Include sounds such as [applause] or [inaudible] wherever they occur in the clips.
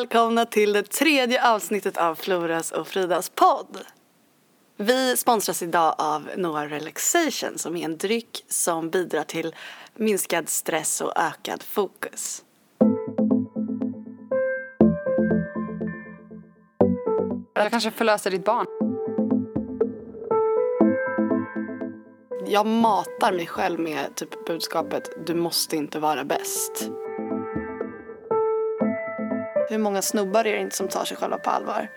välkomna till det tredje avsnittet av Floras och Fridas podd. Vi sponsras idag av Noah Relaxation som är en dryck som bidrar till minskad stress och ökad fokus. Jag kanske förlöser ditt barn. Jag matar mig själv med typ budskapet du måste inte vara bäst. Hur många snubbar är det inte som tar sig själva på allvar?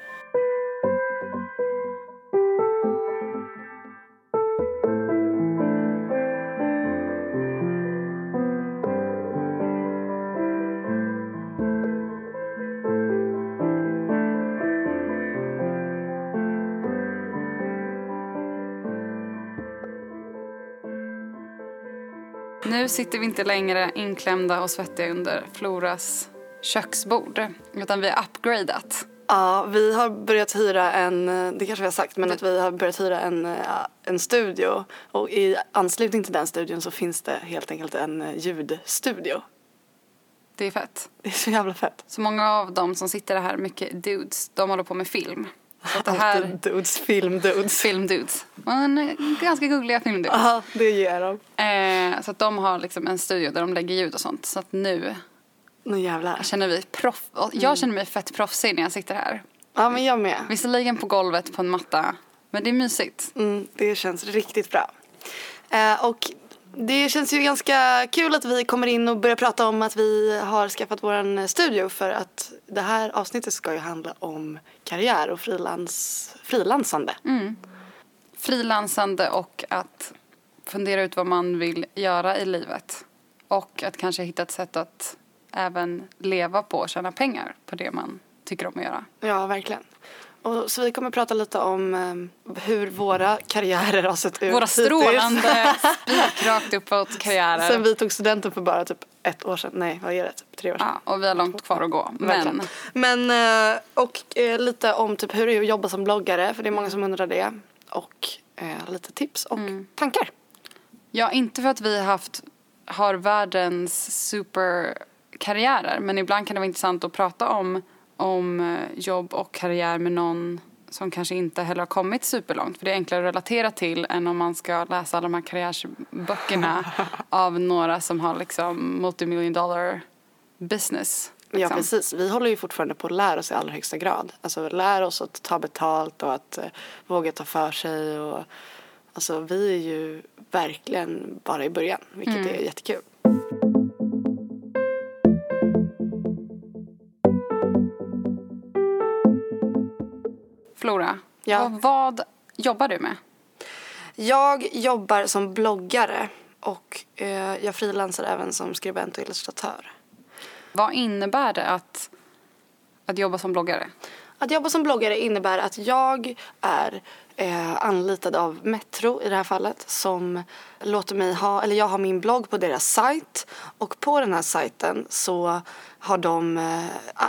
Nu sitter vi inte längre inklämda och svettiga under Floras köksbord. Utan vi har upgradat. Ja, vi har börjat hyra en, det kanske vi har sagt, men att vi har börjat hyra en, eh, en studio. Och i anslutning till den studion så finns det helt enkelt en eh, ljudstudio. Det är fett. Det är så jävla fett. Så många av dem som sitter här, mycket dudes, de håller på med film. Så att det här, dudes, filmdudes. filmdudes. Men ganska gulliga filmdudes. Ja, det ger de. Eh, så att de har liksom en studio där de lägger ljud och sånt. Så att nu Nu jävlar. känner vi proff. Jag känner mig fett proffsig när jag sitter här. Ja, men jag med. Visserligen på golvet på en matta. Men det är mysigt. Mm, det känns riktigt bra. Eh, och det känns ju ganska kul att vi kommer in och börjar prata om att vi har skaffat vår studio för att det här avsnittet ska ju handla om karriär och frilans, frilansande. frilansande och att fundera ut vad man vill göra i livet. Och att kanske hitta ett sätt att även leva på och tjäna pengar på det man tycker om att göra. Ja, verkligen. Och, så vi kommer prata lite om eh, hur våra karriärer har sett ut Våra strålande, [laughs] spikrakt uppåt karriärer. Sen vi tog studenten för bara typ ett år sedan. Nej, vad är det? Typ tre år sedan. Ja, och vi har långt kvar att gå. Verkligen. Men Men, eh, och eh, lite om typ hur det är att jobba som bloggare, för det är många som undrar det. Och eh, lite tips och Mm. tankar. ja, inte för att vi haft, har världens superkarriärer. Men ibland kan det vara intressant att prata om, om eh, jobb och karriär med någon som kanske inte heller har kommit superlångt. För det är enklare att relatera till än om man ska läsa alla de här karriärsböckerna [laughs] av några som har liksom multimillion dollar business. Ja, liksom. precis. Vi håller ju fortfarande på att lära oss i allra högsta grad. Alltså lära oss att ta betalt och att eh, våga ta för sig. Och, alltså, vi är ju verkligen bara i början, vilket Mm. är jättekul. Flora, Ja. vad, jobbar du med? Jag jobbar som bloggare och eh, jag frilansar även som skribent och illustratör. Vad innebär det att, att jobba som bloggare? Att jobba som bloggare innebär att jag är eh, anlitad av Metro i det här fallet som låter mig ha, eller jag har min blogg på deras sajt och på den här sajten så har de eh,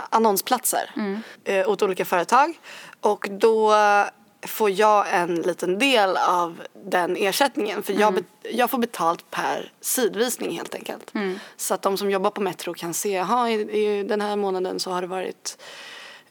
annonsplatser eh, åt olika företag och då får jag en liten del av den ersättningen för jag, bet- jag får betalt per sidvisning helt enkelt. Så att de som jobbar på Metro kan se, jaha i, i den här månaden så har det varit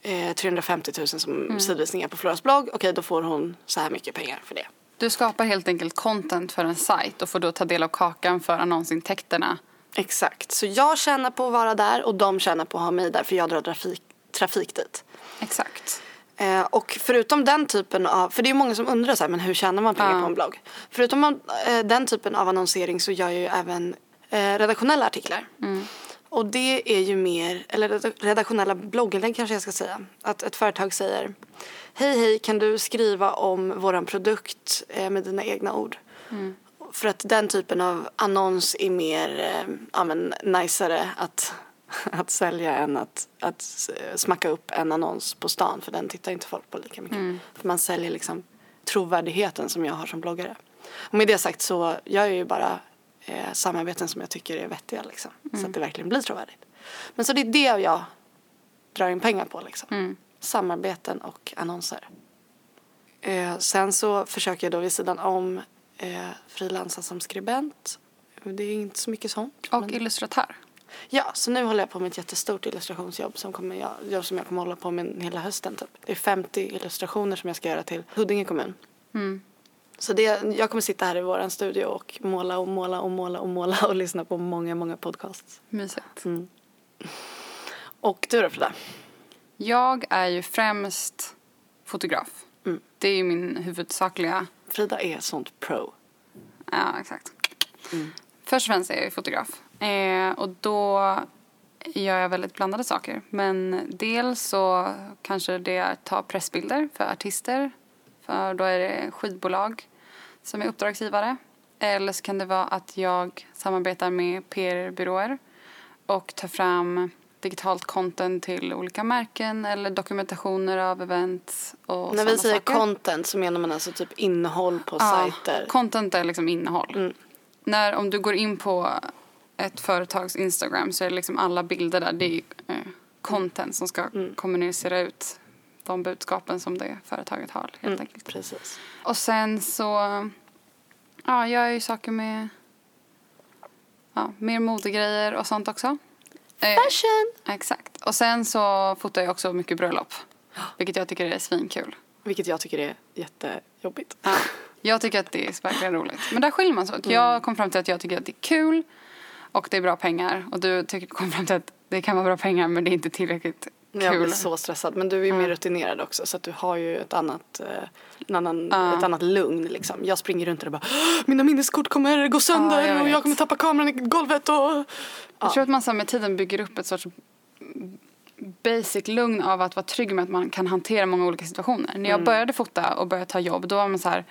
eh, 350 000 som sidvisningar på Floras blogg. Okej, då får hon så här mycket pengar för det. Du skapar helt enkelt content för en sajt och får då ta del av kakan för annonsintäkterna. Exakt. Så jag tjänar på att vara där och de tjänar på att ha mig där för jag drar trafik, trafik dit. Exakt. Eh, och förutom den typen av, för det är många som undrar så här, men hur tjänar man pengar Ja. på en blogg? Förutom eh, den typen av annonsering så gör jag ju även eh, redaktionella artiklar. Och det är ju mer, eller red- redaktionella blogginlägg kanske jag ska säga. Att ett företag säger Hej hej, kan du skriva om våran produkt eh, med dina egna ord? För att den typen av annons är mer, eh, ja men, najsare att, [laughs] att sälja än att, att smacka upp en annons på stan för den tittar inte folk på lika mycket. För man säljer liksom trovärdigheten som jag har som bloggare. Och med det sagt så jag är ju bara eh, samarbeten som jag tycker är vettiga liksom. Så att det verkligen blir trovärdigt. Men så det är det jag drar in pengar på liksom. Samarbeten och annonser. Eh, sen så försöker jag då vid sidan om eh, frilansa som skribent. Det är inte så mycket sånt. Och men- illustratör. Ja, så nu håller jag på med ett jättestort illustrationsjobb som, kommer jag, som jag kommer hålla på med hela hösten. Typ. Det är 50 illustrationer som jag ska göra till Huddinge kommun. Mm. Så det, jag kommer sitta här i våran studio och måla och måla och måla och måla och lyssna på många, många podcasts. Mysigt. Mm. Och du då Frida? Jag är ju främst fotograf. Mm. Det är ju min huvudsakliga... Frida är sånt pro. Ja, exakt. Först och främst är jag fotograf. Eh, och då gör jag väldigt blandade saker. Men dels så kanske det är att ta pressbilder för artister. För då är det skivbolag som är uppdragsgivare. Eller så kan det vara att jag samarbetar med PR-byråer och tar fram digitalt content till olika märken eller dokumentationer av events och När vi säger saker. content så menar man alltså typ innehåll på Ja, sajter. Content är liksom innehåll. Mm. När, om du går in på ett företags Instagram så är det liksom alla bilder där. Det är eh, content som ska Mm. kommunicera ut de budskapen som det företaget har helt Mm, enkelt. Precis. Och sen så ja, jag gör ju saker med ja, mer modegrejer och sånt också. Eh, Fashion! exakt. Och sen så fotar jag också mycket bröllop. Vilket jag tycker är svinkul. Vilket jag tycker är jättejobbigt. Ja, [laughs] jag tycker att det är verkligen roligt. Men där skiljer man sig åt. Mm. Jag kom fram till att jag tycker att det är kul och det är bra pengar. Och du tycker, kom fram till att det kan vara bra pengar men det är inte tillräckligt Jag kul. blir så stressad. Men du är ju mer rutinerad också så att du har ju ett annat, eh, en annan, Ja. ett annat lugn liksom. Jag springer runt där och bara "Åh, mina minneskort kommer gå sönder Ja, jag och jag kommer tappa kameran i golvet och... Ja. Jag tror att man så med tiden bygger upp ett sorts basic lugn av att vara trygg med att man kan hantera många olika situationer. När Mm. jag började fota och började ta jobb då var man så här,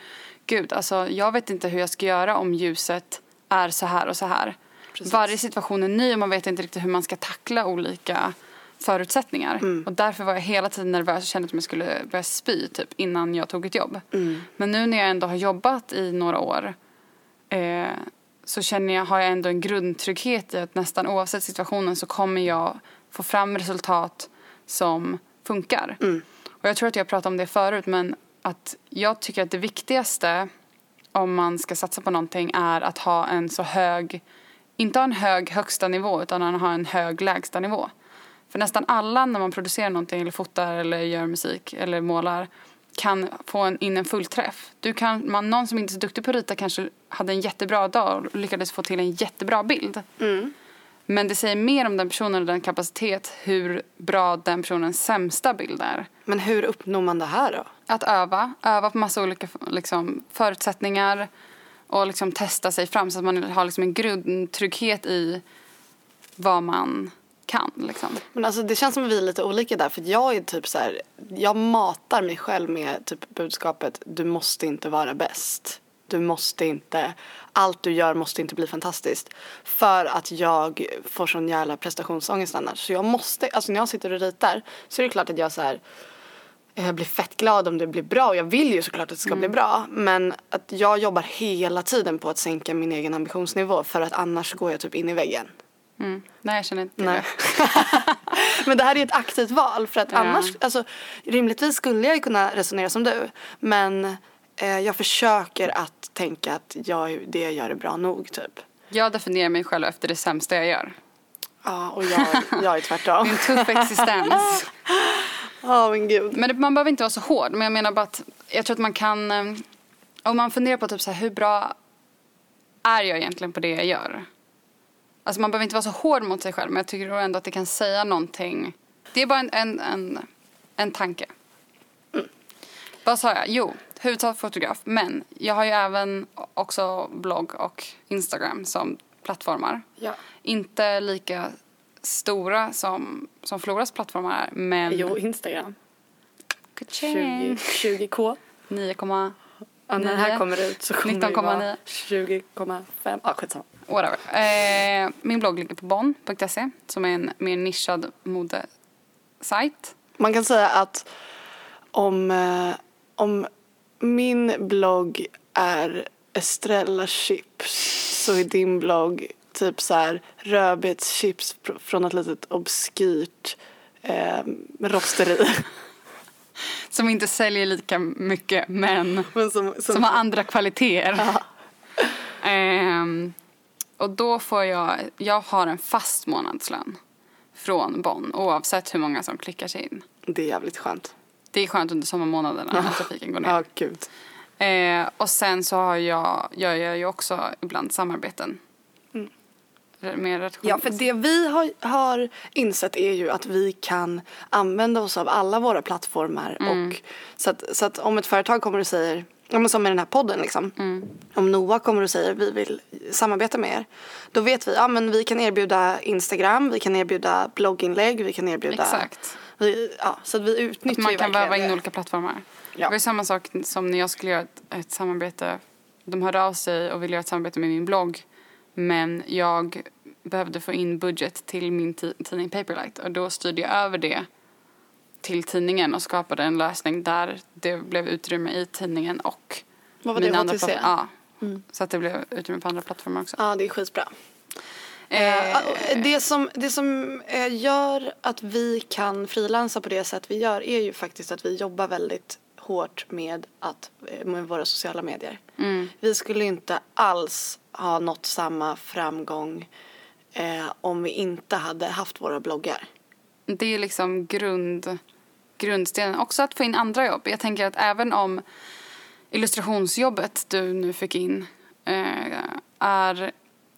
gud alltså jag vet inte hur jag ska göra om ljuset är så här och så här. Precis. Varje situation är ny och man vet inte riktigt hur man ska tackla olika förutsättningar. Mm. Och därför var jag hela tiden nervös och kände att jag skulle börja spy typ innan jag tog ett jobb. Mm. Men nu när jag ändå har jobbat i några år eh, så känner jag, har jag ändå en grundtrygghet i att nästan oavsett situationen så kommer jag få fram resultat som funkar. Mm. Och jag tror att jag pratade om det förut men att jag tycker att det viktigaste om man ska satsa på någonting är att ha en så hög, inte ha en hög högsta nivå utan att ha en hög lägsta nivå. För nästan alla när man producerar någonting eller fotar eller gör musik eller målar kan få en, in en fullträff. Du kan, man, någon som inte är så duktig på att rita kanske hade en jättebra dag och lyckades få till en jättebra bild. Mm. Men det säger mer om den personen och den kapacitet hur bra den personens sämsta bild är. Men hur uppnår man det här då? Att öva, öva på massa olika liksom, förutsättningar och liksom testa sig fram så att man har liksom en grundtrygghet i vad man kan. Liksom. Men alltså det känns som att vi är lite olika där för jag är typ så här, jag matar mig själv med typ budskapet du måste inte vara bäst. Du måste inte, allt du gör måste inte bli fantastiskt. För att jag får sån jävla prestationsångest annars. Så jag måste, alltså när jag sitter och ritar så är det klart att jag så här jag blir fett glad om det blir bra och jag vill ju såklart att det ska bli bra. Men att jag jobbar hela tiden på att sänka min egen ambitionsnivå för att annars går jag typ in i väggen. Mm. Nej, jag känner inte till Nej. det. [laughs] Men det här är ett aktivt val för att Ja. annars, alltså rimligtvis skulle jag ju kunna resonera som du. Men eh, jag försöker att tänka att jag, det jag gör är bra nog typ. Jag definierar mig själv efter det sämsta jag gör. Ja, och jag, jag är tvärtom. [laughs] En tuff existens. [laughs] Ja, men gud. Men det, man behöver inte vara så hård. Men jag menar bara att jag tror att man kan... eh, Om man funderar på typ så här, hur bra är jag egentligen på det jag gör? Alltså man behöver inte vara så hård mot sig själv men jag tycker då ändå att det kan säga någonting. Det är bara en, en, en, en tanke. Vad sa jag? Jo, huvudsak fotograf. Men jag har ju även också blogg och Instagram som plattformar. Ja. Inte lika stora som, som Floras plattformar är men... Jo, Instagram. 20, Ka-ching. 20k. 9, Ja, när det här kommer ut så kommer det 19,9. vara 20,5. Ja, skitsamma. whatever. Eh, min blogg ligger på bonn.se som är en mer nischad modesajt. Man kan säga att om, eh, om min blogg är Estrella Chips så är din blogg typ så här rödbetschips från ett litet obskyrt eh, rosteri. [laughs] Som inte säljer lika mycket men Men som, som, som har andra kvaliteter. [laughs] Ehm, Och då får jag, jag har en fast månadslön från Bonn oavsett hur många som klickar sig in. Det är jävligt skönt. Det är skönt under sommarmånaderna när trafiken går ner. Ja, gud. Eh, och sen så har jag, gör jag ju också ibland samarbeten. Mm. Mer Ja, för det vi har, har insett är ju att vi kan använda oss av alla våra plattformar. Mm. Och, så, att, så att om ett företag kommer och säger Ja, men som med den här podden liksom. Mm. Om Noah kommer och säger vi vill samarbeta med er. Då vet vi, ja men vi kan erbjuda Instagram, vi kan erbjuda blogginlägg, vi kan erbjuda. Exakt. Vi, ja, så att vi utnyttjar att Man kan väva in olika plattformar. Ja. Det var samma sak som när jag skulle göra ett, ett samarbete. De hörde av sig och ville göra ett samarbete med min blogg. Men jag behövde få in budget till min tidning Paperlight och då styrde jag över det till tidningen och skapade en lösning där det blev utrymme i tidningen och Vad var det, HTC? Ja, mm. så att det blev utrymme på andra plattformar också. Ja, det är skitbra. Eh, det som, det som eh, gör att vi kan frilansa på det sätt vi gör är ju faktiskt att vi jobbar väldigt hårt med, att, eh, med våra sociala medier. Mm. Vi skulle inte alls ha nått samma framgång eh, om vi inte hade haft våra bloggar. Det är liksom grund, grundstenen. Också att få in andra jobb. Jag tänker att även om illustrationsjobbet du nu fick in eh, är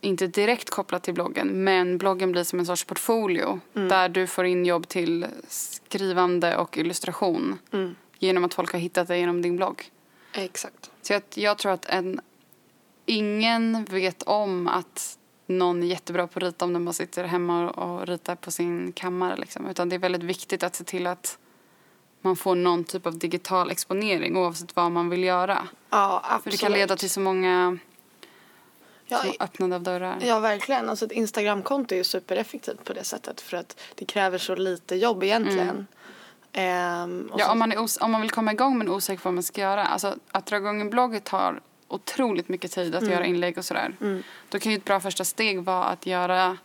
inte direkt kopplat till bloggen men bloggen blir som en sorts portfolio mm. där du får in jobb till skrivande och illustration mm. genom att folk har hittat dig genom din blogg. Exakt. Så jag, jag tror att en, ingen vet om att någon är jättebra på att rita om den bara sitter hemma och ritar på sin kammare. Liksom. Utan det är väldigt viktigt att se till att man får någon typ av digital exponering oavsett vad man vill göra. Ja, absolut. För det kan leda till så många ja, öppnande av dörrar. Ja, verkligen. Alltså ett Instagramkonto är ju supereffektivt på det sättet för att det kräver så lite jobb egentligen. Mm. Ehm, ja, om man, är om man vill komma igång men osäker på vad man ska göra. Alltså att dra igång en blogg tar otroligt mycket tid att mm. göra inlägg och sådär. Mm. Då kan ju ett bra första steg vara att göra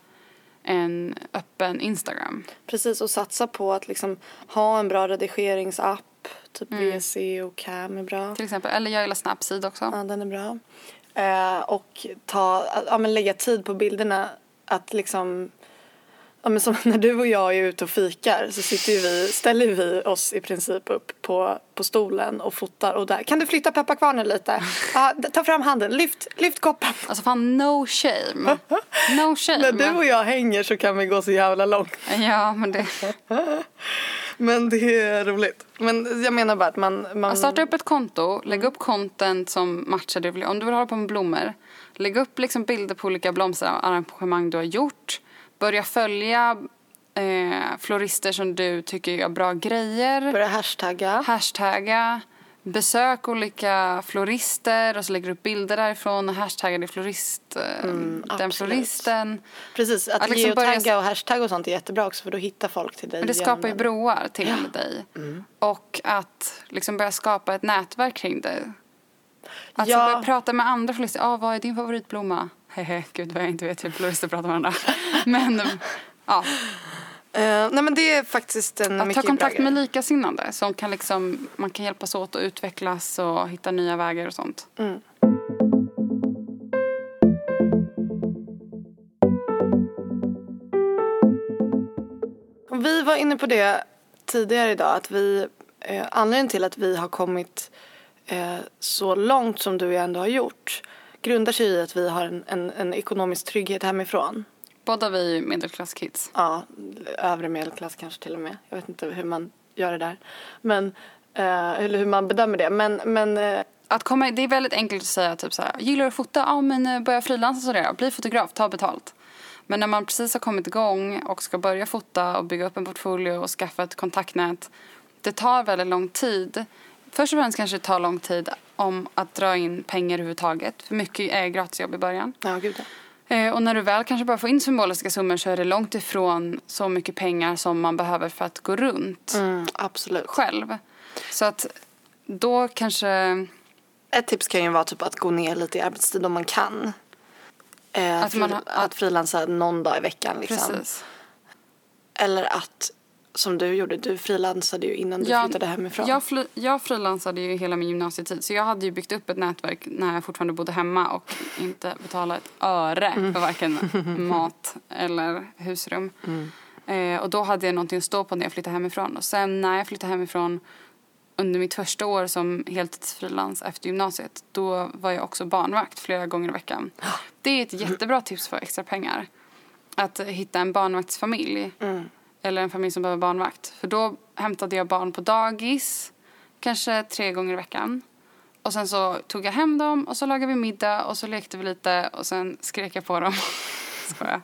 en öppen Instagram. Precis, och satsa på att liksom ha en bra redigeringsapp. Typ mm. VC och Cam är bra. Till exempel, eller jag gillar Snapseed också. Ja, den är bra. Eh, och ta, ja, men lägga tid på bilderna. Att liksom Ja, men som [laughs] när du och jag är ute och fikar så sitter vi, ställer vi oss i princip upp på, på stolen och fotar och där. Kan du flytta pepparkvarnen lite? [laughs] Ja, ta fram handen, lyft, lyft koppen. Alltså fan no shame. [laughs] No shame. när du och jag hänger så kan vi gå så jävla långt. Ja men det. Men det är roligt. Men jag menar bara att man. man... Starta upp ett konto, lägg upp content som matchar det du vill. Om du vill hålla på med blommor. Lägg upp liksom bilder på olika blomsterarrangemang du har gjort börja följa eh, florister som du tycker gör bra grejer. Börja hashtagga. Hashtagga. Besök olika florister och så lägger du upp bilder därifrån och hashtaggar florist, eh, mm, den absolut. floristen. Precis, att, att liksom geotagga börja... och hashtagga och sånt är jättebra också för då hittar folk till dig. Men det skapar ju broar till ja. dig. Mm. Och att liksom börja skapa ett nätverk kring dig. Alltså ja. börja prata med andra florister. Ah, vad är din favoritblomma? Hehe, gud vad jag inte vet hur florister pratar med varandra. [laughs] Men, ja. Uh, nej men det är faktiskt en Att ta kontakt med likasinnade som kan liksom, man kan hjälpas åt att utvecklas och hitta nya vägar och sånt. Mm. Vi var inne på det tidigare idag att vi, eh, anledningen till att vi har kommit eh, så långt som du ändå har gjort grundar sig i att vi har en, en, en ekonomisk trygghet hemifrån. Båda vi är medelklasskids. Ja, övre medelklass kanske till och med. Jag vet inte hur man gör det där. Men, eh, eller hur man bedömer det. Men, men eh, att komma, det är väldigt enkelt att säga typ så här, gillar du att fota? Ja men eh, börja frilansa sådär, bli fotograf, ta betalt. Men när man precis har kommit igång och ska börja fota och bygga upp en portfolio och skaffa ett kontaktnät. Det tar väldigt lång tid. Först och främst kanske det tar lång tid om att dra in pengar överhuvudtaget. För mycket är gratisjobb i början. Ja, gud och när du väl kanske bara får in symboliska summor så är det långt ifrån så mycket pengar som man behöver för att gå runt mm, absolut. själv. Så att då kanske... Ett tips kan ju vara typ att gå ner lite i arbetstid om man kan. Eh, att, man, att frilansa någon dag i veckan. Liksom. Precis. Eller att som du gjorde. Du frilansade ju innan du flyttade hemifrån. Jag, fly, jag frilansade ju hela min gymnasietid så jag hade ju byggt upp ett nätverk när jag fortfarande bodde hemma och inte betalade ett öre mm. för varken [laughs] mat eller husrum. Mm. Eh, och då hade jag någonting att stå på när jag flyttade hemifrån. Och sen när jag flyttade hemifrån under mitt första år som heltidsfrilans efter gymnasiet då var jag också barnvakt flera gånger i veckan. Det är ett jättebra tips för extra pengar. Att hitta en barnvaktsfamilj. Mm. Eller en familj som behöver barnvakt. För då hämtade jag barn på dagis kanske tre gånger i veckan. Och sen så tog jag hem dem och så lagade vi middag och så lekte vi lite och sen skrek jag på dem. [laughs] Skojar.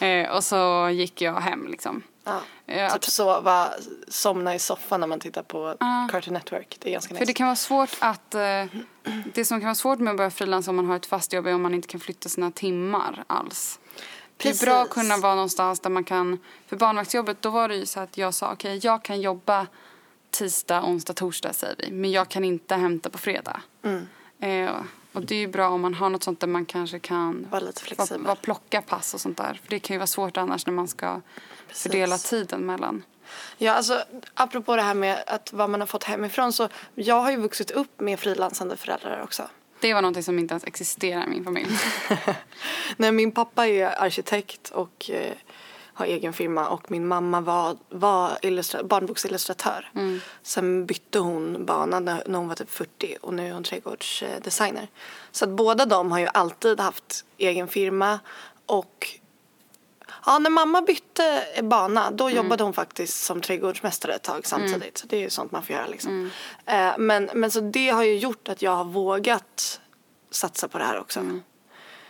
[laughs] eh, och så gick jag hem liksom. Ja. Eh, typ sova, somna i soffan när man tittar på ja. Cartoon Network. Det är ganska För nice. det kan vara svårt att... Eh, [clears throat] det som kan vara svårt med att börja frilansa om man har ett fast jobb är om man inte kan flytta sina timmar alls. Precis. Det är bra att kunna vara någonstans där man kan... För barnvaktsjobbet då var det så att jag sa okej okay, jag kan jobba tisdag, onsdag, torsdag säger vi. Men jag kan inte hämta på fredag. Mm. Eh, och det är bra om man har något sånt där man kanske kan vara lite flexibel. Vara, plocka pass och sånt där. För det kan ju vara svårt annars när man ska Precis. fördela tiden mellan. Ja, alltså apropå det här med att vad man har fått hemifrån så jag har ju vuxit upp med frilansande föräldrar också. Det var någonting som inte ens existerar i min familj. [laughs] Nej, min pappa är arkitekt och eh, har egen firma och min mamma var, var illustra- barnboksillustratör. Mm. Sen bytte hon bana när, när hon var typ 40 och nu är hon trädgårdsdesigner. Så att båda de har ju alltid haft egen firma och Ja, när mamma bytte bana då mm. jobbade hon faktiskt som trädgårdsmästare ett tag samtidigt. Mm. Så det är ju sånt man får göra liksom. Mm. Eh, men, men så det har ju gjort att jag har vågat satsa på det här också. Mm.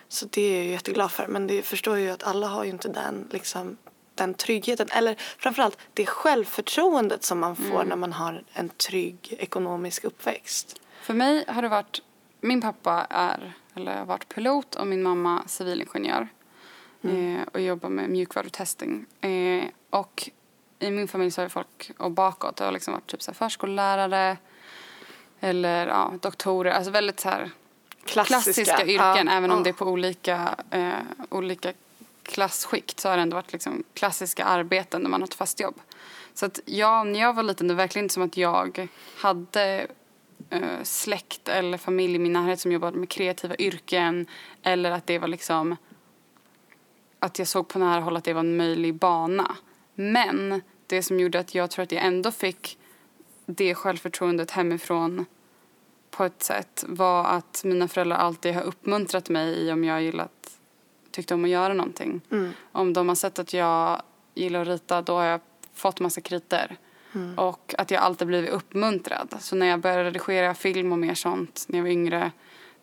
Så det är jag jätteglad för. Men det förstår ju att alla har ju inte den, liksom, den tryggheten. Eller framförallt det självförtroendet som man får mm. när man har en trygg ekonomisk uppväxt. För mig har det varit, min pappa är, eller har varit pilot och min mamma civilingenjör. Mm. Eh, och jobbar med mjukvarutesting. Eh, och i min familj så har folk, och bakåt, det har liksom varit typ så förskollärare eller ja, doktorer, alltså väldigt så här klassiska, klassiska yrken ja. även om ja. det är på olika, eh, olika klassskikt så har det ändå varit liksom klassiska arbeten där man har ett fast jobb. Så att jag, när jag var liten det var verkligen inte som att jag hade eh, släkt eller familj i min närhet som jobbade med kreativa yrken eller att det var liksom att jag såg på nära håll att det var en möjlig bana. Men det som gjorde att jag tror att jag ändå fick det självförtroendet hemifrån på ett sätt var att mina föräldrar alltid har uppmuntrat mig i om jag gillat, tyckte om att göra någonting. Mm. Om de har sett att jag gillar att rita då har jag fått massa kriter. Mm. Och att jag alltid blivit uppmuntrad. Så när jag började redigera film och mer sånt när jag var yngre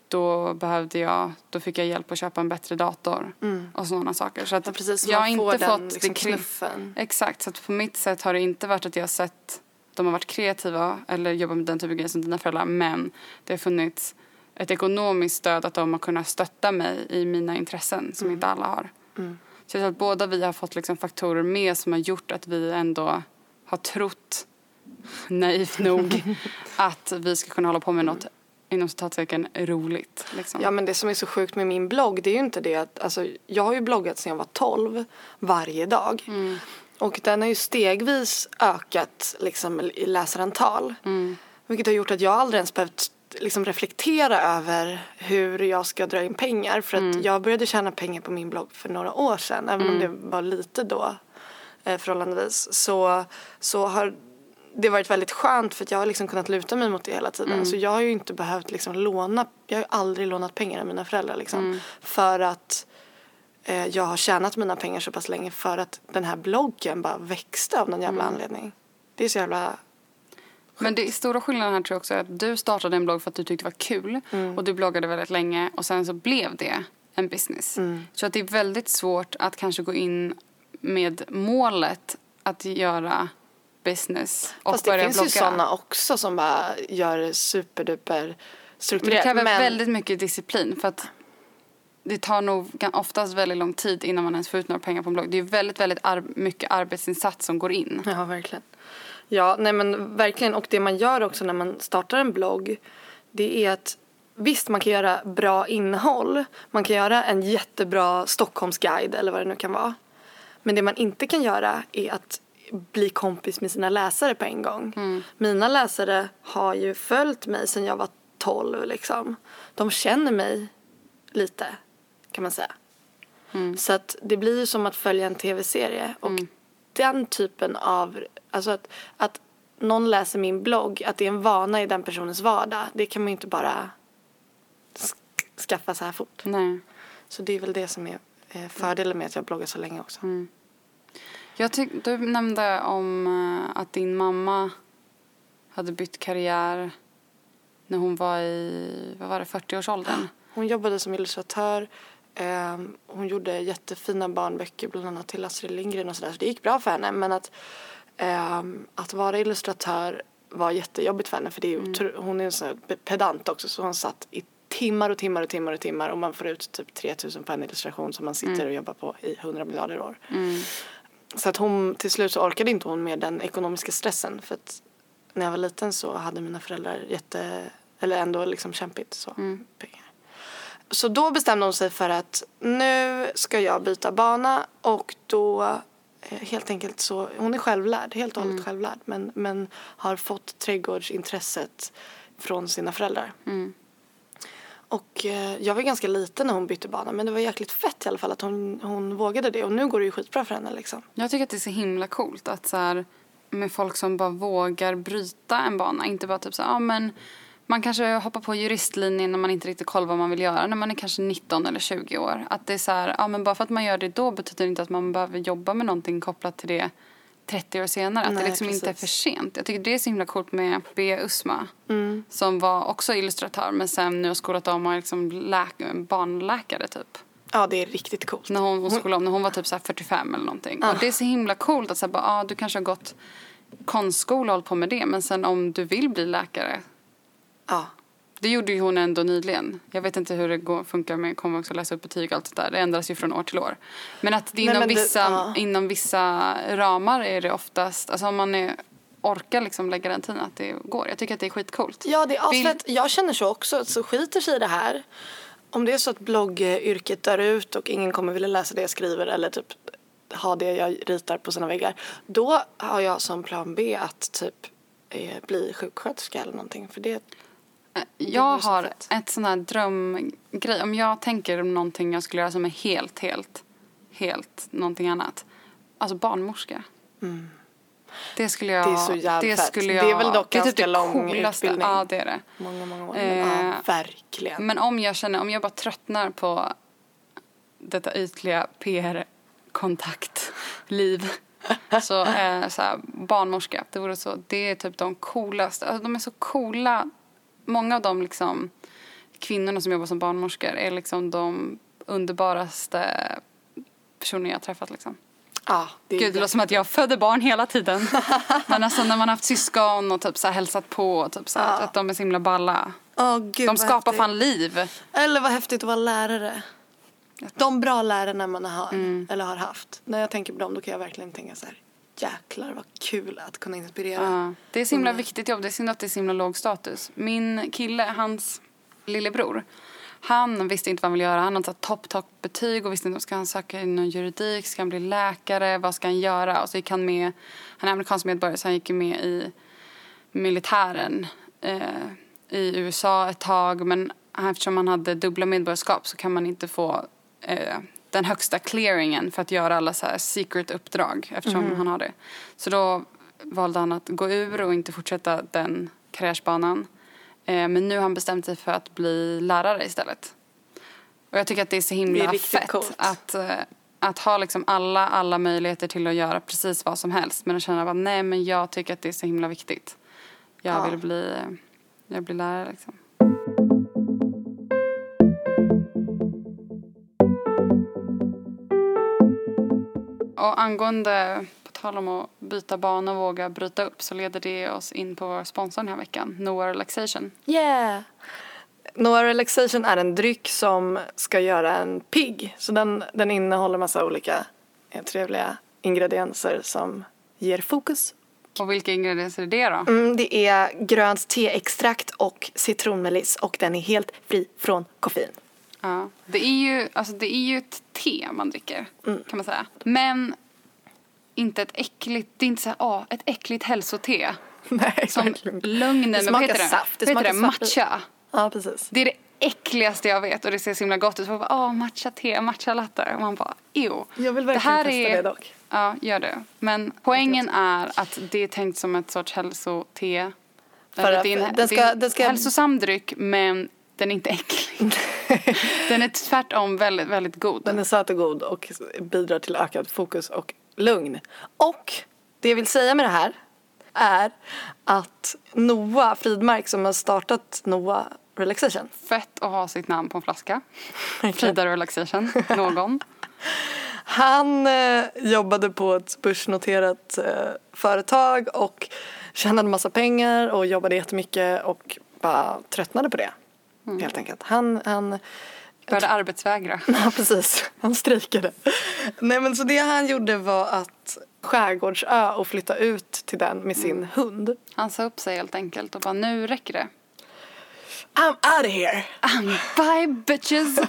då behövde jag, då fick jag hjälp att köpa en bättre dator mm. och sådana saker. Så att ja, precis, jag har inte den, fått liksom, knuffen. Exakt, så att på mitt sätt har det inte varit att jag har sett de har varit kreativa eller jobbat med den typen av grejer som dina föräldrar men det har funnits ett ekonomiskt stöd att de har kunnat stötta mig i mina intressen som mm. inte alla har. Mm. Så jag tror att båda vi har fått liksom faktorer med som har gjort att vi ändå har trott [laughs] naivt nog [laughs] att vi ska kunna hålla på med något inom citattecken roligt. Liksom. Ja men det som är så sjukt med min blogg det är ju inte det att alltså, jag har ju bloggat sedan jag var 12 varje dag. Mm. Och den har ju stegvis ökat liksom, i läsarantal. Mm. Vilket har gjort att jag aldrig ens behövt liksom, reflektera över hur jag ska dra in pengar. För att mm. jag började tjäna pengar på min blogg för några år sedan. Även om mm. det var lite då eh, förhållandevis. Så, så har det varit väldigt skönt för att jag har liksom kunnat luta mig mot det hela tiden. Mm. Så jag har ju inte behövt liksom låna, jag har aldrig lånat pengar av mina föräldrar liksom. Mm. För att eh, jag har tjänat mina pengar så pass länge för att den här bloggen bara växte av någon jävla mm. anledning. Det är så jävla men det stora skillnaden här tror jag också är att du startade en blogg för att du tyckte det var kul mm. och du bloggade väldigt länge och sen så blev det en business. Mm. Så att det är väldigt svårt att kanske gå in med målet att göra business och Fast börja blogga. Fast det finns ju sådana också som bara gör superduper strukturerat. Men det kräver men... väldigt mycket disciplin för att det tar nog oftast väldigt lång tid innan man ens får ut några pengar på en blogg. Det är väldigt, väldigt ar mycket arbetsinsats som går in. Ja, verkligen. Ja, nej men verkligen. Och det man gör också när man startar en blogg det är att visst, man kan göra bra innehåll. Man kan göra en jättebra Stockholmsguide eller vad det nu kan vara. Men det man inte kan göra är att bli kompis med sina läsare på en gång. Mm. Mina läsare har ju följt mig sedan jag var 12 liksom. De känner mig lite kan man säga. Mm. Så att det blir ju som att följa en tv-serie och den typen av, alltså att, att någon läser min blogg, att det är en vana i den personens vardag, det kan man ju inte bara sk- skaffa så här fort. Nej. Så det är väl det som är eh, fördelen med att jag bloggar så länge också. Jag tyck, du nämnde om eh, att din mamma hade bytt karriär när hon var i, vad var det, 40-årsåldern. Hon jobbade som illustratör. ehm, hon gjorde jättefina barnböcker bland annat till Astrid Lindgren och sådär. Så det gick bra för henne. Men att, ehm, att vara illustratör var jättejobbigt för henne. För det är, otro- hon är en sån pedant också så hon satt i timmar och timmar och timmar och timmar och man får ut typ 3000 på en illustration som man sitter och jobbar på i 100 miljarder år. Så att hon, till slut så orkade inte hon med den ekonomiska stressen. För att när jag var liten så hade mina föräldrar jätte, eller ändå liksom kämpigt så, pengar. Så då bestämde hon sig för att nu ska jag byta bana och då eh, helt enkelt så, hon är självlärd, helt och hållet självlärd. Men, men har fått trädgårdsintresset från sina föräldrar. Och eh, jag var ganska liten när hon bytte bana men det var jäkligt fett i alla fall att hon, hon vågade det och nu går det ju skitbra för henne liksom. Jag tycker att det är så himla coolt att så här, med folk som bara vågar bryta en bana. Inte bara typ så här, ah, men man kanske hoppar på juristlinjen när man inte riktigt koll vad man vill göra när man är kanske 19 eller 20 år. Att det är så här, ah, men bara för att man gör det då betyder det inte att man behöver jobba med någonting kopplat till det 30 år senare. Att Nej, det liksom inte är för sent. Jag tycker det är så himla coolt med B. Usma. Som var också illustratör men sen nu har skolat om och är liksom läk- barnläkare typ. Ja det är riktigt coolt. När hon, hon skolade om, när hon var typ så här 45 eller någonting. Och det är så himla coolt att säga bara, ah, du kanske har gått konstskola och hållit på med det. Men sen om du vill bli läkare. Ja. Det gjorde ju hon ändå nyligen. Jag vet inte hur det går, funkar med komvux och läsa upp betyg och allt det där. Det ändras ju från år till år. Men att det Nej, inom, men det- vissa, ja. inom vissa ramar är det oftast, alltså om man är, orkar liksom lägga den tiden att det går. Jag tycker att det är skitcoolt. Ja, det är Vill-. Jag känner så också. Så skiter sig i det här. Om det är så att bloggyrket dör ut och ingen kommer vilja läsa det jag skriver eller typ ha det jag ritar på sina väggar. Då har jag som plan B att typ eh, bli sjuksköterska eller någonting. För det, Jag har fett. ett sån här drömgrej. Om jag tänker om någonting jag skulle göra som är helt, helt, helt någonting annat. Alltså barnmorska. Det skulle jag... Mm. Det är så jävla det fett. skulle Det är jag, väl dock det är typ ganska det lång coolaste. utbildning. Ja, det är det. många, många år. Eh, ja, verkligen. Men om jag känner, om jag bara tröttnar på detta ytliga PR-kontaktliv [laughs] så är så här, barnmorska, det vore så, det är typ de coolaste, alltså de är så coola, många av de liksom kvinnorna som jobbar som barnmorskor är liksom de underbaraste personer jag har träffat liksom. ja, det Gud, det låter som att jag födde barn hela tiden. [laughs] Men alltså när man har haft syskon och typ så här hälsat på och typ så här, Ja. att de är så himla balla. Åh, gud, De skapar häftigt. fan liv. Eller vad häftigt att vara lärare. De bra lärarna man har, Mm. eller har haft. När jag tänker på dem då kan jag verkligen tänka så här. Jäklar vad kul att kunna inspirera. Ja, det är så himla unga. viktigt jobb. Det är synd att det är så himla låg status. Min kille, hans lillebror, han visste inte vad han ville göra. Han hade tagit topp, topp betyg och visste inte om ska han söka inom juridik, ska han bli läkare, vad ska han göra? Och så gick han med, han är amerikansk medborgare så han gick med i militären eh, i USA ett tag. Men eftersom han hade dubbla medborgarskap så kan man inte få eh, den högsta clearingen för att göra alla så här secret uppdrag eftersom han har det. Så då valde han att gå ur och inte fortsätta den karriärsbanan. Eh, men nu har han bestämt sig för att bli lärare istället. Och jag tycker att det är så himla Det fett coolt. att, eh, att ha liksom alla, alla möjligheter till att göra precis vad som helst. Men att känna att nej men jag tycker att det är så himla viktigt. Jag Ja. vill bli, jag vill bli lärare liksom. Och angående, på tal om att byta bana och våga bryta upp så leder det oss in på vår sponsor den här veckan, Noah Relaxation. Yeah! Noah Relaxation är en dryck som ska göra en pigg. Så den, den innehåller massa olika eh, trevliga ingredienser som ger fokus. Och vilka ingredienser är det då? Mm, det är grönt teextrakt och citronmeliss och den är helt fri från koffein. Ja. Det, är ju, alltså det är ju ett te man dricker, kan man säga. Men inte ett äckligt, det är inte så här, åh, ett äckligt hälsote. [laughs] Nej, Som verkligen. lögnen, Det vad smakar det? saft, det Vad det? smakar saft. Matcha. Ja, precis. Det är det äckligaste jag vet och det ser så himla gott ut. Folk bara, åh, matcha te, matcha latte. Och man bara, ew. Jag vill det verkligen här testa är, det dock. Ja, gör det. Men poängen är att det är tänkt som ett sorts hälsote. För att det är en, det ska- den ska- hälsosam dryck men den är inte äcklig. [laughs] den är tvärtom väldigt, väldigt god. Den är söt och god och bidrar till ökad fokus och lugn. Och det jag vill säga med det här är att Noah Fridmark som har startat Noah Relaxation. Fett att ha sitt namn på en flaska. Frida Relaxation, någon. [laughs] Han eh, jobbade på ett börsnoterat eh, företag och tjänade massa pengar och jobbade jättemycket och bara tröttnade på det. Helt enkelt. Han, han Började arbetsvägra. [laughs] Ja, precis. Han strejkade. Nej, men så det han gjorde var att skärgårdsö och flytta ut till den med sin hund. Han sa upp sig helt enkelt och bara nu räcker det. I'm out of here! Bye bitches!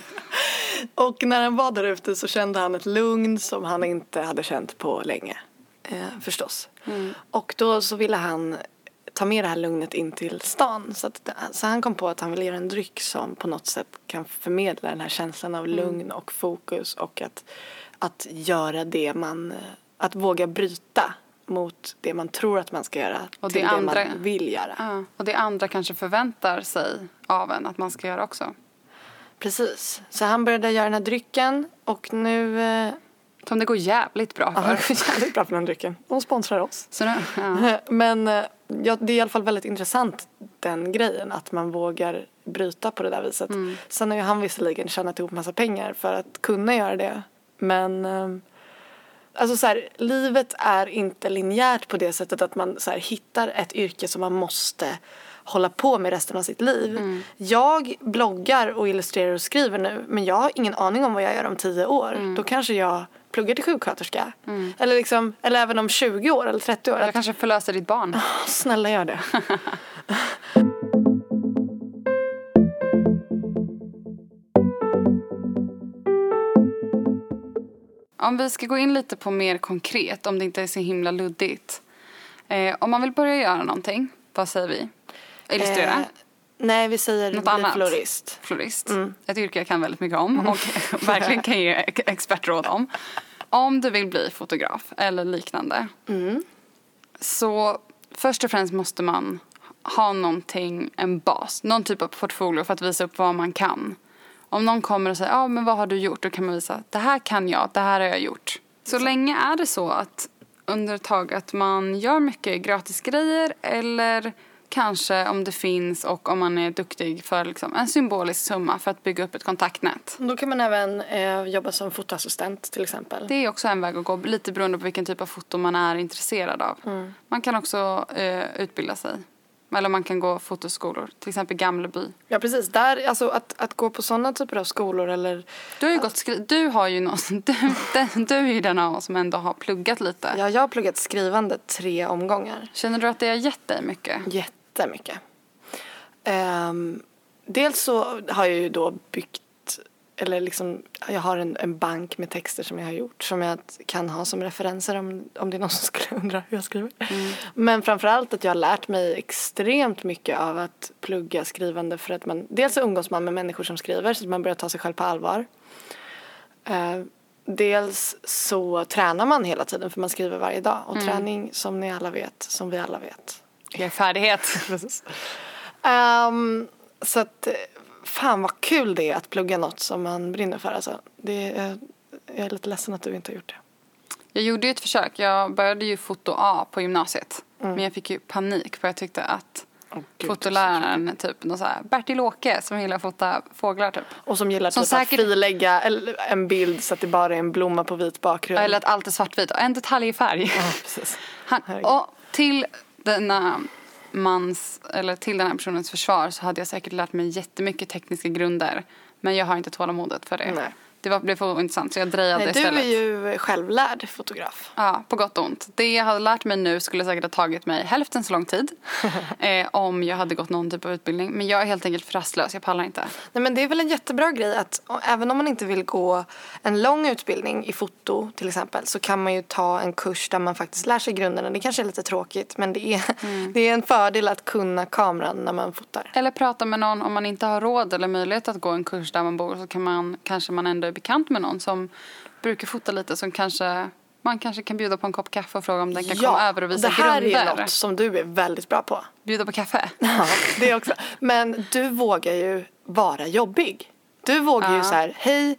[laughs] Och när han var där ute så kände han ett lugn som han inte hade känt på länge. Eh, förstås. Och då så ville han ta med det här lugnet in till stan. Så, att, så han kom på att han ville göra en dryck som på något sätt kan förmedla den här känslan av lugn och fokus och att, att göra det man, att våga bryta mot det man tror att man ska göra Och till det det, andra- man vill göra. Ja, och det andra kanske förväntar sig av en att man ska göra också. Precis. Så han började göra den här drycken och nu eh, Som det går jävligt bra Ja, för. det [laughs] går jävligt bra för den drycken. De sponsrar oss. Så nu, ja. Men eh, ja, det är i alla fall väldigt intressant den grejen att man vågar bryta på det där viset. Sen har ju han visserligen tjänat ihop massa pengar för att kunna göra det. Men eh, alltså så här, livet är inte linjärt på det sättet att man så här, hittar ett yrke som man måste hålla på med resten av sitt liv. Jag bloggar och illustrerar och skriver nu men jag har ingen aning om vad jag gör om tio år. Då kanske jag pluggar till sjuksköterska. Eller, liksom, eller även om 20 år eller 30 år. Jag kanske förlöser ditt barn. [laughs] Snälla gör det. [laughs] Om vi ska gå in lite på mer konkret, om det inte är så himla luddigt. Eh, om man vill börja göra någonting, vad säger vi? Illustrera? Eh, nej, vi säger Något annat? florist. Florist. Ett yrke jag kan väldigt mycket om och [laughs] verkligen kan ge ex- [laughs] expertråd om. Om du vill bli fotograf eller liknande. Så först och främst måste man ha någonting, en bas, någon typ av portfolio för att visa upp vad man kan. Om någon kommer och säger, ja men vad har du gjort? Då kan man visa, det här kan jag, det här har jag gjort. Så länge är det så att under ett tag att man gör mycket gratisgrejer eller kanske om det finns och om man är duktig för liksom en symbolisk summa för att bygga upp ett kontaktnät. Då kan man även eh, jobba som fotoassistent till exempel. Det är också en väg att gå, lite beroende på vilken typ av foto man är intresserad av. Man kan också eh, utbilda sig. Eller man kan gå fotoskolor, till exempel Gamleby. Ja precis, där, alltså att, att gå på sådana typer av skolor eller Du har ju gått skri- du har ju någon, [laughs] du, du, du är ju den av oss som ändå har pluggat lite. ja, jag har pluggat skrivande tre omgångar. Känner du att det har gett dig mycket? Jättemycket. Um, dels så har jag ju då byggt eller liksom, jag har en, en bank med texter som jag har gjort som jag kan ha som referenser om, om det är någon som skulle [laughs] undra hur jag skriver. Men framförallt att jag har lärt mig extremt mycket av att plugga skrivande för att man dels umgås man med människor som skriver så att man börjar ta sig själv på allvar. Eh, dels så tränar man hela tiden för man skriver varje dag och träning som ni alla vet, som vi alla vet, färdighet. [laughs] Ehm, så att, eh, fan vad kul det är att plugga något som man brinner för. Alltså. Det är, jag är lite ledsen att du inte har gjort det. Jag gjorde ju ett försök. Jag började ju foto A på gymnasiet. Men jag fick ju panik för jag tyckte att gud, fotoläraren, typ någon så här Bertil Åke som gillar att fota fåglar typ. Och som gillar Som typ att säkert- frilägga eller- en bild så att det bara är en blomma på vit bakgrund. Eller att allt är svartvitt och en detalj i färg. Precis. Han, och till denna mans, eller till den här personens försvar så hade jag säkert lärt mig jättemycket tekniska grunder. Men jag har inte tålamodet för det. Nej det var, blev för ointressant så jag drejade Nej, du istället. är ju självlärd fotograf. Ja, på gott och ont. Det jag hade lärt mig nu skulle säkert ha tagit mig hälften så lång tid [laughs] eh, om jag hade gått någon typ av utbildning. Men jag är helt enkelt för rastlös, jag pallar inte. Nej, men det är väl en jättebra grej att även om man inte vill gå en lång utbildning i foto till exempel så kan man ju ta en kurs där man faktiskt lär sig grunderna. Det kanske är lite tråkigt men det är, det är en fördel att kunna kameran när man fotar. Eller prata med någon om man inte har råd eller möjlighet att gå en kurs där man bor så kan man, kanske man ändå är bekant med någon som brukar fota lite som kanske man kanske kan bjuda på en kopp kaffe och fråga om den kan komma över och visa det här grunder. är något som du är väldigt bra på. Bjuda på kaffe. [laughs] Ja, det också. Men du vågar ju vara jobbig. Du vågar ju Ja. så här, hej,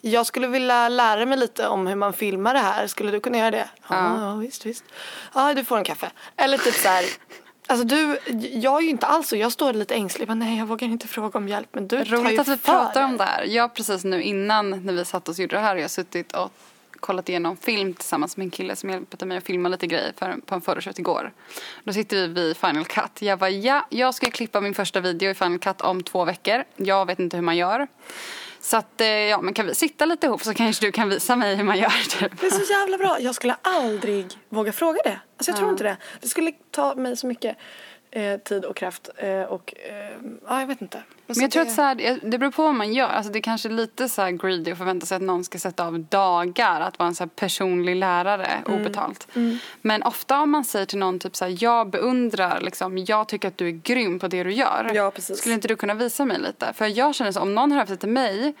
jag skulle vilja lära mig lite om hur man filmar det här. Skulle du kunna göra det? Ja, Ja. ja visst, visst. Ja, du får en kaffe. Eller typ så här, alltså du, jag är ju inte alls så, jag står lite ängslig. Men nej, jag vågar inte fråga om hjälp. Men du Roligt att vi pratar om det här. Jag precis nu innan när vi satt och gjorde det här har jag suttit och kollat igenom film tillsammans med en kille som hjälpte mig att filma lite grejer för, på en photoshoot igår. Då sitter vi vid Final Cut. Jag bara ja, jag ska klippa min första video i Final Cut om två veckor. Jag vet inte hur man gör. Så att, eh, ja men kan vi sitta lite ihop så kanske du kan visa mig hur man gör [laughs] typ. Det är så jävla bra. Jag skulle aldrig våga fråga det. Alltså jag tror Ja. inte det. Det skulle ta mig så mycket eh, tid och kraft. Eh, och eh, ja, jag vet inte. Men jag tror att så här, det beror på vad man gör. Alltså det är kanske lite så här greedy att förvänta sig att någon ska sätta av dagar att vara en så personlig lärare Mm. obetalt. Men ofta om man säger till någon typ så här, jag beundrar, liksom, jag tycker att du är grym på det du gör. Ja, precis. Skulle inte du kunna visa mig lite? För jag känner så om någon hör av sig till mig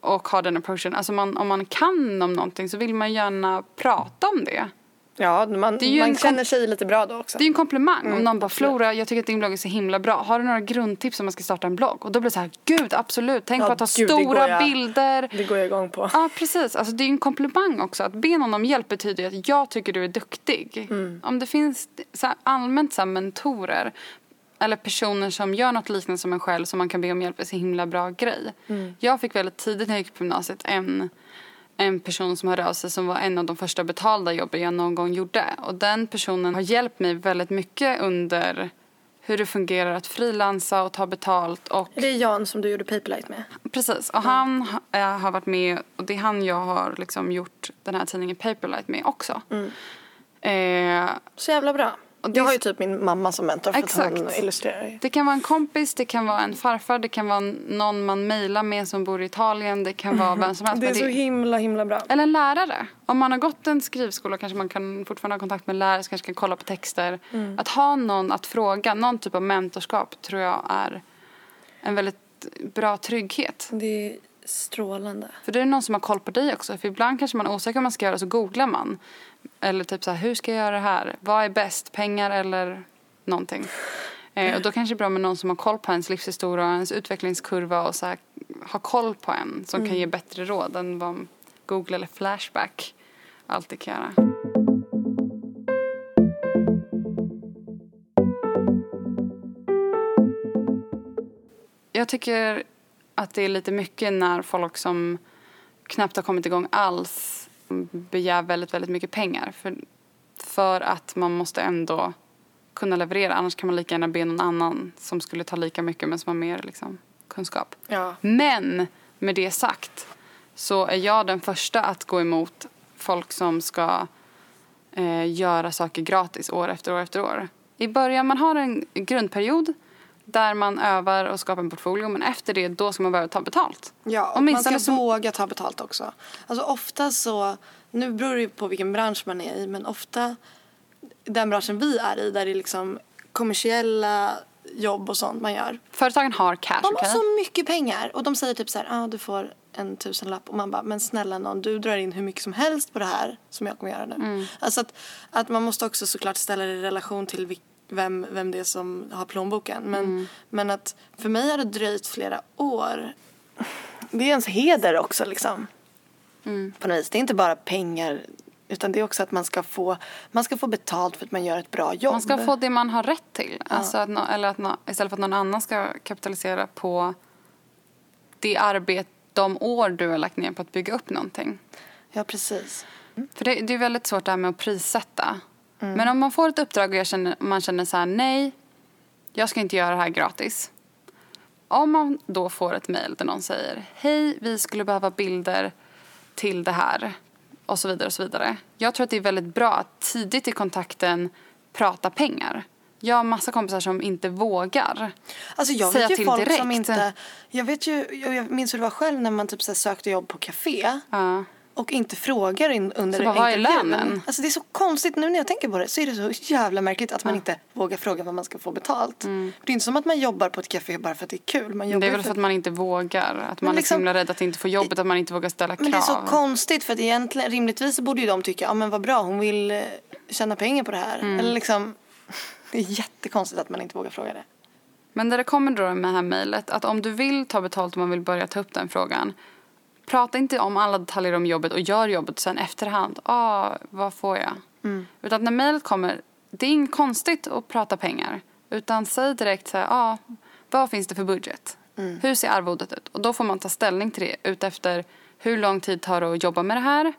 och har den approachen, alltså man, om man kan om någonting så vill man gärna prata om det. Ja, man, man känner sig lite bra då också. Det är ju en komplimang om någon bara absolut. Flora, jag tycker att din blogg är så himla bra. Har du några grundtips om man ska starta en blogg? Och då blir det så här, gud absolut, tänk Ja, på att ha gud, stora jag- bilder. Det går jag igång på. Ja precis, alltså det är ju en komplimang också. Att be någon om hjälp betyder ju att jag tycker du är duktig. Mm. Om det finns så här, allmänt så här, mentorer eller personer som gör något liknande som en själv som man kan be om hjälp är så himla bra grej. Mm. Jag fick väldigt tidigt när jag gick på gymnasiet en, en person som hörde av sig som var en av de första betalda jobben jag någon gång gjorde. Och den personen har hjälpt mig väldigt mycket under hur det fungerar att frilansa och ta betalt och Det är Jan som du gjorde Paperlight med. Precis, och han ha- eh, har varit med och det är han jag har liksom gjort den här tidningen Paperlight med också. Eh, Så jävla bra. Jag har ju typ min mamma som mentor för Exakt. att hon illustrerar det kan vara en kompis, det kan vara en farfar, det kan vara någon man mejlar med som bor i Italien, det kan vara vem som helst. [laughs] Det är så himla himla bra. Eller en lärare. Om man har gått en skrivskola kanske man kan fortfarande ha kontakt med en lärare, så kanske kan kolla på texter. Mm. Att ha någon att fråga, någon typ av mentorskap tror jag är en väldigt bra trygghet. Det strålande. För det är någon som har koll på dig också. För ibland kanske man är osäker om man ska göra så googlar man. Eller typ så här, hur ska jag göra det här? Vad är bäst? Pengar eller någonting? Eh, och då kanske det är bra med någon som har koll på ens livshistoria och ens utvecklingskurva och så här, har koll på en som kan ge bättre råd än vad Google eller Flashback alltid kan göra. Jag tycker att det är lite mycket när folk som knappt har kommit igång alls begär väldigt, väldigt mycket pengar. För, för att man måste ändå kunna leverera. Annars kan man lika gärna be någon annan som skulle ta lika mycket men som har mer liksom, kunskap. Ja. Men med det sagt så är jag den första att gå emot folk som ska eh, göra saker gratis år efter år efter år. I början man har en grundperiod där man övar och skapar en portfolio men efter det då ska man börja ta betalt. Ja, och man ska som- våga ta betalt också. Alltså ofta så, nu beror det ju på vilken bransch man är i, men ofta den branschen vi är i där det är liksom kommersiella jobb och sånt man gör. Företagen har cash, De har så mycket pengar och de säger typ så här, ah, du får en tusenlapp och man bara, men snälla någon, du drar in hur mycket som helst på det här som jag kommer göra nu. Mm. Alltså att, att man måste också såklart ställa det i relation till vil- vem, vem det är som har plånboken. Men, Mm. men att för mig har det dröjt flera år. Det är ens heder också liksom. Mm. På något vis. Det är inte bara pengar utan det är också att man ska få, man ska få betalt för att man gör ett bra jobb. Man ska få det man har rätt till. Alltså att nå- eller att nå- istället för att någon annan ska kapitalisera på det arbete, de år du har lagt ner på att bygga upp någonting. Ja precis. För det, det är väldigt svårt det här med att prissätta. Men om man får ett uppdrag och känner, man känner så här, nej, jag ska inte göra det här gratis. om man då får ett mejl där någon säger hej, vi skulle behöva bilder till det här och så vidare och så vidare. Jag tror att det är väldigt bra att tidigt i kontakten prata pengar. Jag har massa kompisar som inte vågar Alltså jag säga vet ju till folk direkt. som inte... Jag vet ju, jag minns hur det var själv när man typ så sökte jobb på café. Ja. Och inte frågar in under Så bara, vad är lönen? Alltså det är så konstigt nu när jag tänker på det så är det så jävla märkligt att man inte vågar fråga vad man ska få betalt. Det är inte som att man jobbar på ett café bara för att det är kul. Man jobbar Det är väl för att man inte vågar. Att man är så liksom- himla rädd att inte få jobbet, att man inte vågar ställa krav. Men det är så konstigt för att egentligen rimligtvis borde ju de tycka ja men vad bra hon vill eh, tjäna pengar på det här. Mm. Eller liksom [laughs] det är jättekonstigt att man inte vågar fråga det. Men där det kommer då med det här mejlet att om du vill ta betalt och man vill börja ta upp den frågan prata inte om alla detaljer om jobbet och gör jobbet sen efterhand. Ah, vad får jag? Utan när mejlet kommer, det är inget konstigt att prata pengar. Utan säg direkt så här, ah, vad finns det för budget? Hur ser arvodet ut? Och då får man ta ställning till det utefter hur lång tid tar det att jobba med det här?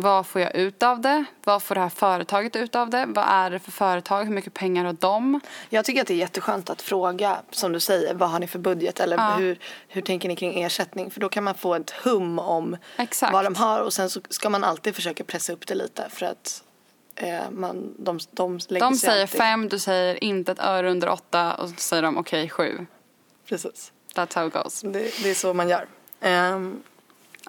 Vad får jag ut av det? Vad får det här företaget ut av det? Vad är det för företag? Hur mycket pengar har de? Jag tycker att det är jätteskönt att fråga, som du säger, vad har ni för budget eller Ja. hur, hur tänker ni kring ersättning? För då kan man få ett hum om Exakt. vad de har och sen så ska man alltid försöka pressa upp det lite för att eh, man, de, de De sig säger alltid. fem, du säger inte ett öre under åtta och så säger de okej sju. Precis. That's how it goes. Det, det är så man gör. Ehm,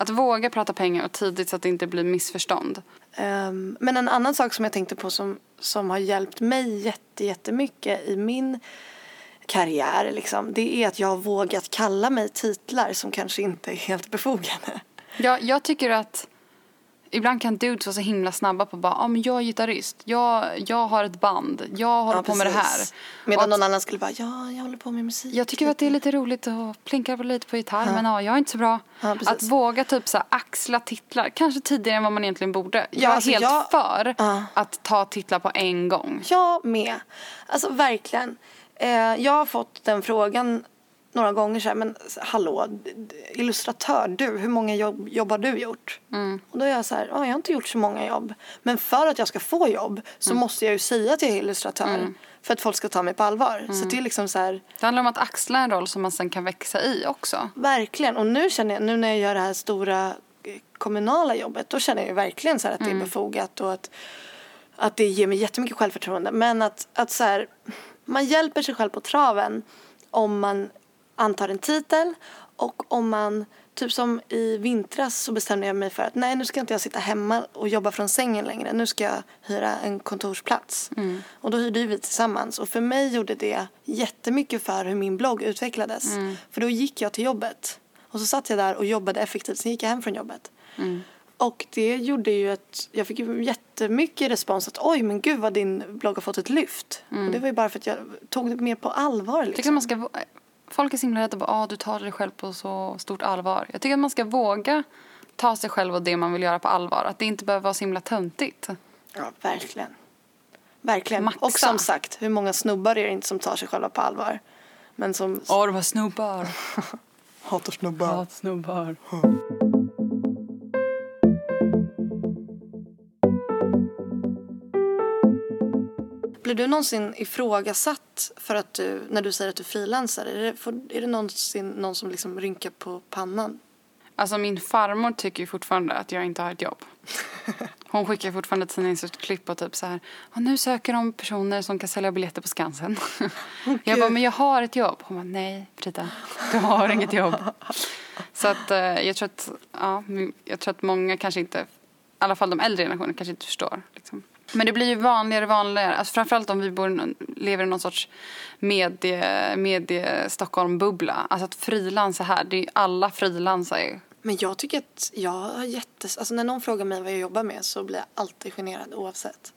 Att våga prata pengar och tidigt så att det inte blir missförstånd. ehm, men en annan sak som jag tänkte på som, som har hjälpt mig jätte, jättemycket i min karriär liksom, det är att jag har vågat kalla mig titlar som kanske inte är helt befogade. Jag, jag tycker att ibland kan dudes vara så himla snabba på bara, ja ah, men jag är gitarrist, jag, jag har ett band, jag håller Ja, på med det här. Medan att- någon annan skulle bara, ja, jag håller på med musik. Jag tycker att det är lite roligt att plinka på lite på gitarr men ja, jag är inte så bra. Ja, att våga typ så här, axla titlar, kanske tidigare än vad man egentligen borde. Jag är alltså, helt jag- för Ja. att ta titlar på en gång. Jag med. Alltså verkligen. Eh, jag har fått den frågan några gånger så här, men hallå, illustratör, du, hur många jobb, jobb har du gjort? Och då är jag så här, ja, jag har inte gjort så många jobb. Men för att jag ska få jobb så måste jag ju säga att jag är illustratör. För att folk ska ta mig på allvar. Så det är liksom så här, Det handlar om att axla en roll som man sen kan växa i också. Verkligen. Och nu känner jag, nu när jag gör det här stora eh, kommunala jobbet, då känner jag verkligen så att det är befogat och att, att det ger mig jättemycket självförtroende. Men att, att så här, man hjälper sig själv på traven om man antar en titel och om man, typ som i vintras så bestämde jag mig för att nej nu ska inte jag sitta hemma och jobba från sängen längre. Nu ska jag hyra en kontorsplats. Och då hyrde vi tillsammans och för mig gjorde det jättemycket för hur min blogg utvecklades. För då gick jag till jobbet och så satt jag där och jobbade effektivt. Sen gick jag hem från jobbet. Och det gjorde ju att jag fick jättemycket respons att oj men gud vad din blogg har fått ett lyft. Och det var ju bara för att jag tog det mer på allvar Jag tycker liksom. man ska, vå- folk är så himla rädda på att ah, du tar dig själv på så stort allvar. Jag tycker att man ska våga ta sig själv och det man vill göra på allvar. Att det inte behöver vara så himla töntigt. Ja, verkligen. Verkligen. Maxa. Och som sagt, hur många snubbar är det inte som tar sig själva på allvar? Men som Åh, det var snubbar. [laughs] hatar snubbar. Hatsnubbar. Blir du någonsin ifrågasatt för att du, när du säger att du frilansar? Är det, får, är det någonsin någon som liksom rynkar på pannan? Alltså min farmor tycker fortfarande att jag inte har ett jobb. [laughs] Hon skickar fortfarande tidningsklipp och typ så här. Nu söker de personer som kan sälja biljetter på Skansen. [laughs] jag bara, men jag har ett jobb. Hon bara, nej Frida, du har inget jobb. [laughs] Så att eh, jag tror att, ja, jag tror att många kanske inte, i alla fall de äldre generationerna kanske inte förstår. Liksom. Men det blir ju vanligare och vanligare. Alltså framförallt om vi bor, lever i någon sorts medie, medie Stockholm-bubbla. Alltså att frilansa här, det är ju, alla frilansar ju. Men jag tycker att jag har jättes... Alltså när någon frågar mig vad jag jobbar med så blir jag alltid generad oavsett.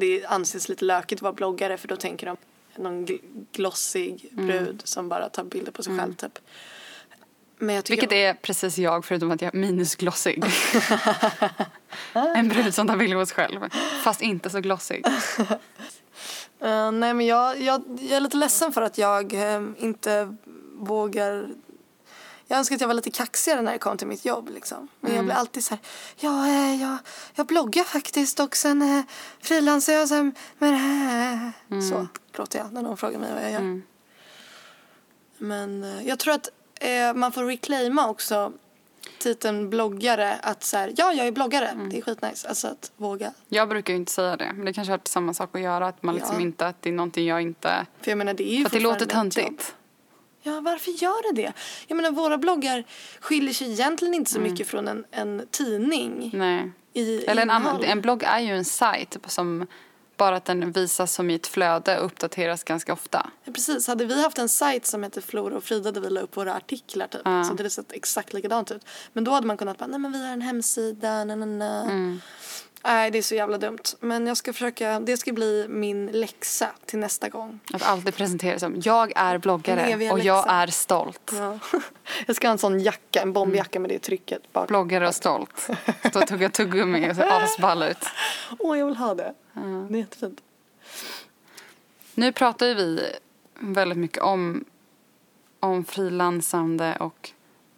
Det anses lite lökigt att vara bloggare för då tänker de någon gl- glossig brud som bara tar bilder på sig själv typ. Men jag. Vilket är precis jag förutom att jag är minusglossig. [laughs] en brud som tar bilder på sig själv. Fast inte så glossig. [laughs] Eh, nej men jag, jag, jag är lite ledsen för att jag eh, inte vågar jag önskar att jag var lite kaxigare när det kom till mitt jobb. Liksom. Men jag blir alltid så här, ja, eh, jag, jag bloggar faktiskt och sen eh, frilansar jag sen med det här. Så låter jag när någon frågar mig vad jag gör. Men eh, jag tror att eh, man får reclaima också titeln bloggare. Att så här, ja jag är bloggare, Mm. det är skitnice. Alltså att våga. Jag brukar ju inte säga det, men det kanske har samma sak att göra. Att man liksom Ja. inte, att det är någonting jag inte... För jag menar det är ju För att det låter töntigt. Ja, varför gör det det? Jag menar, våra bloggar skiljer sig egentligen inte så mycket från en, en tidning. Nej. I Eller en, en blogg är ju en sajt som bara att den visas som i ett flöde och uppdateras ganska ofta. Ja, precis. Hade vi haft en sajt som heter Flora och Frida där vi la upp våra artiklar typ, Ja. så hade det sett exakt likadant ut. Men då hade man kunnat bara, nej men vi har en hemsida, na na na. Mm. Nej, det är så jävla dumt. Men jag ska försöka, det ska bli min läxa till nästa gång. Att alltid presentera som jag är bloggare och jag är stolt. Ja. [laughs] Jag ska ha en sån jacka, en bombjacka med det trycket bak. Bloggare och stolt. Stå och tugga tuggummi och se asball ut. [laughs] Åh, jag vill ha det. Det är jättefint. Nu pratar ju vi väldigt mycket om, om frilansande och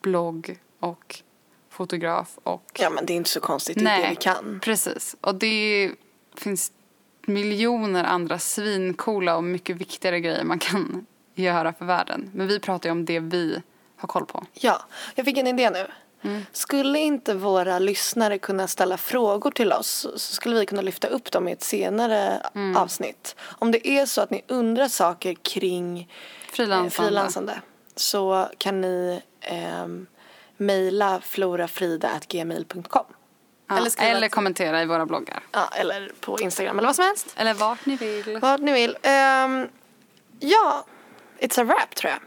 blogg och fotograf och... Ja, men det är inte så konstigt. Det är det vi kan. precis. Och det finns miljoner andra svincoola och mycket viktigare grejer man kan [laughs] göra för världen. Men vi pratar ju om det vi har koll på. Ja, jag fick en idé nu. Skulle inte våra lyssnare kunna ställa frågor till oss så skulle vi kunna lyfta upp dem i ett senare avsnitt. Om det är så att ni undrar saker kring eh, Frilansande. frilansande så kan ni eh, mejla florafrida.gmail.com Ja, eller eller, kommentera i våra bloggar. ja, eller på Instagram eller vad som helst. Eller vart ni vill. Vad ni vill. Ehm, ja, it's a wrap tror jag.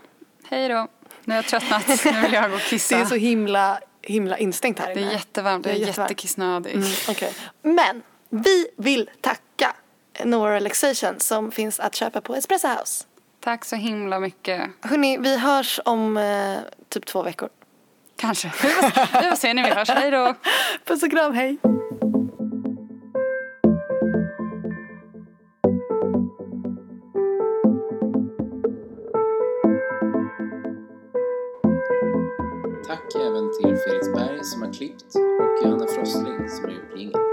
Hej då. Nu har jag tröttnat. [laughs] Nu vill jag gå och kissa. Det är så himla, himla instängt här Det inne. är jättevarmt. Jag är jättevarmt. jättekissnödig. Mm, okej. Men vi vill tacka Nora Relaxation som finns att köpa på Espresso House. Tack så himla mycket. Hörrni, vi hörs om eh, typ två veckor. Kanske. Vi får, se när vi hörs. Hej då. Puss och kram, hej! Tack även till Felix Berg som har klippt och Johanna Frostling som har gjort jingeln.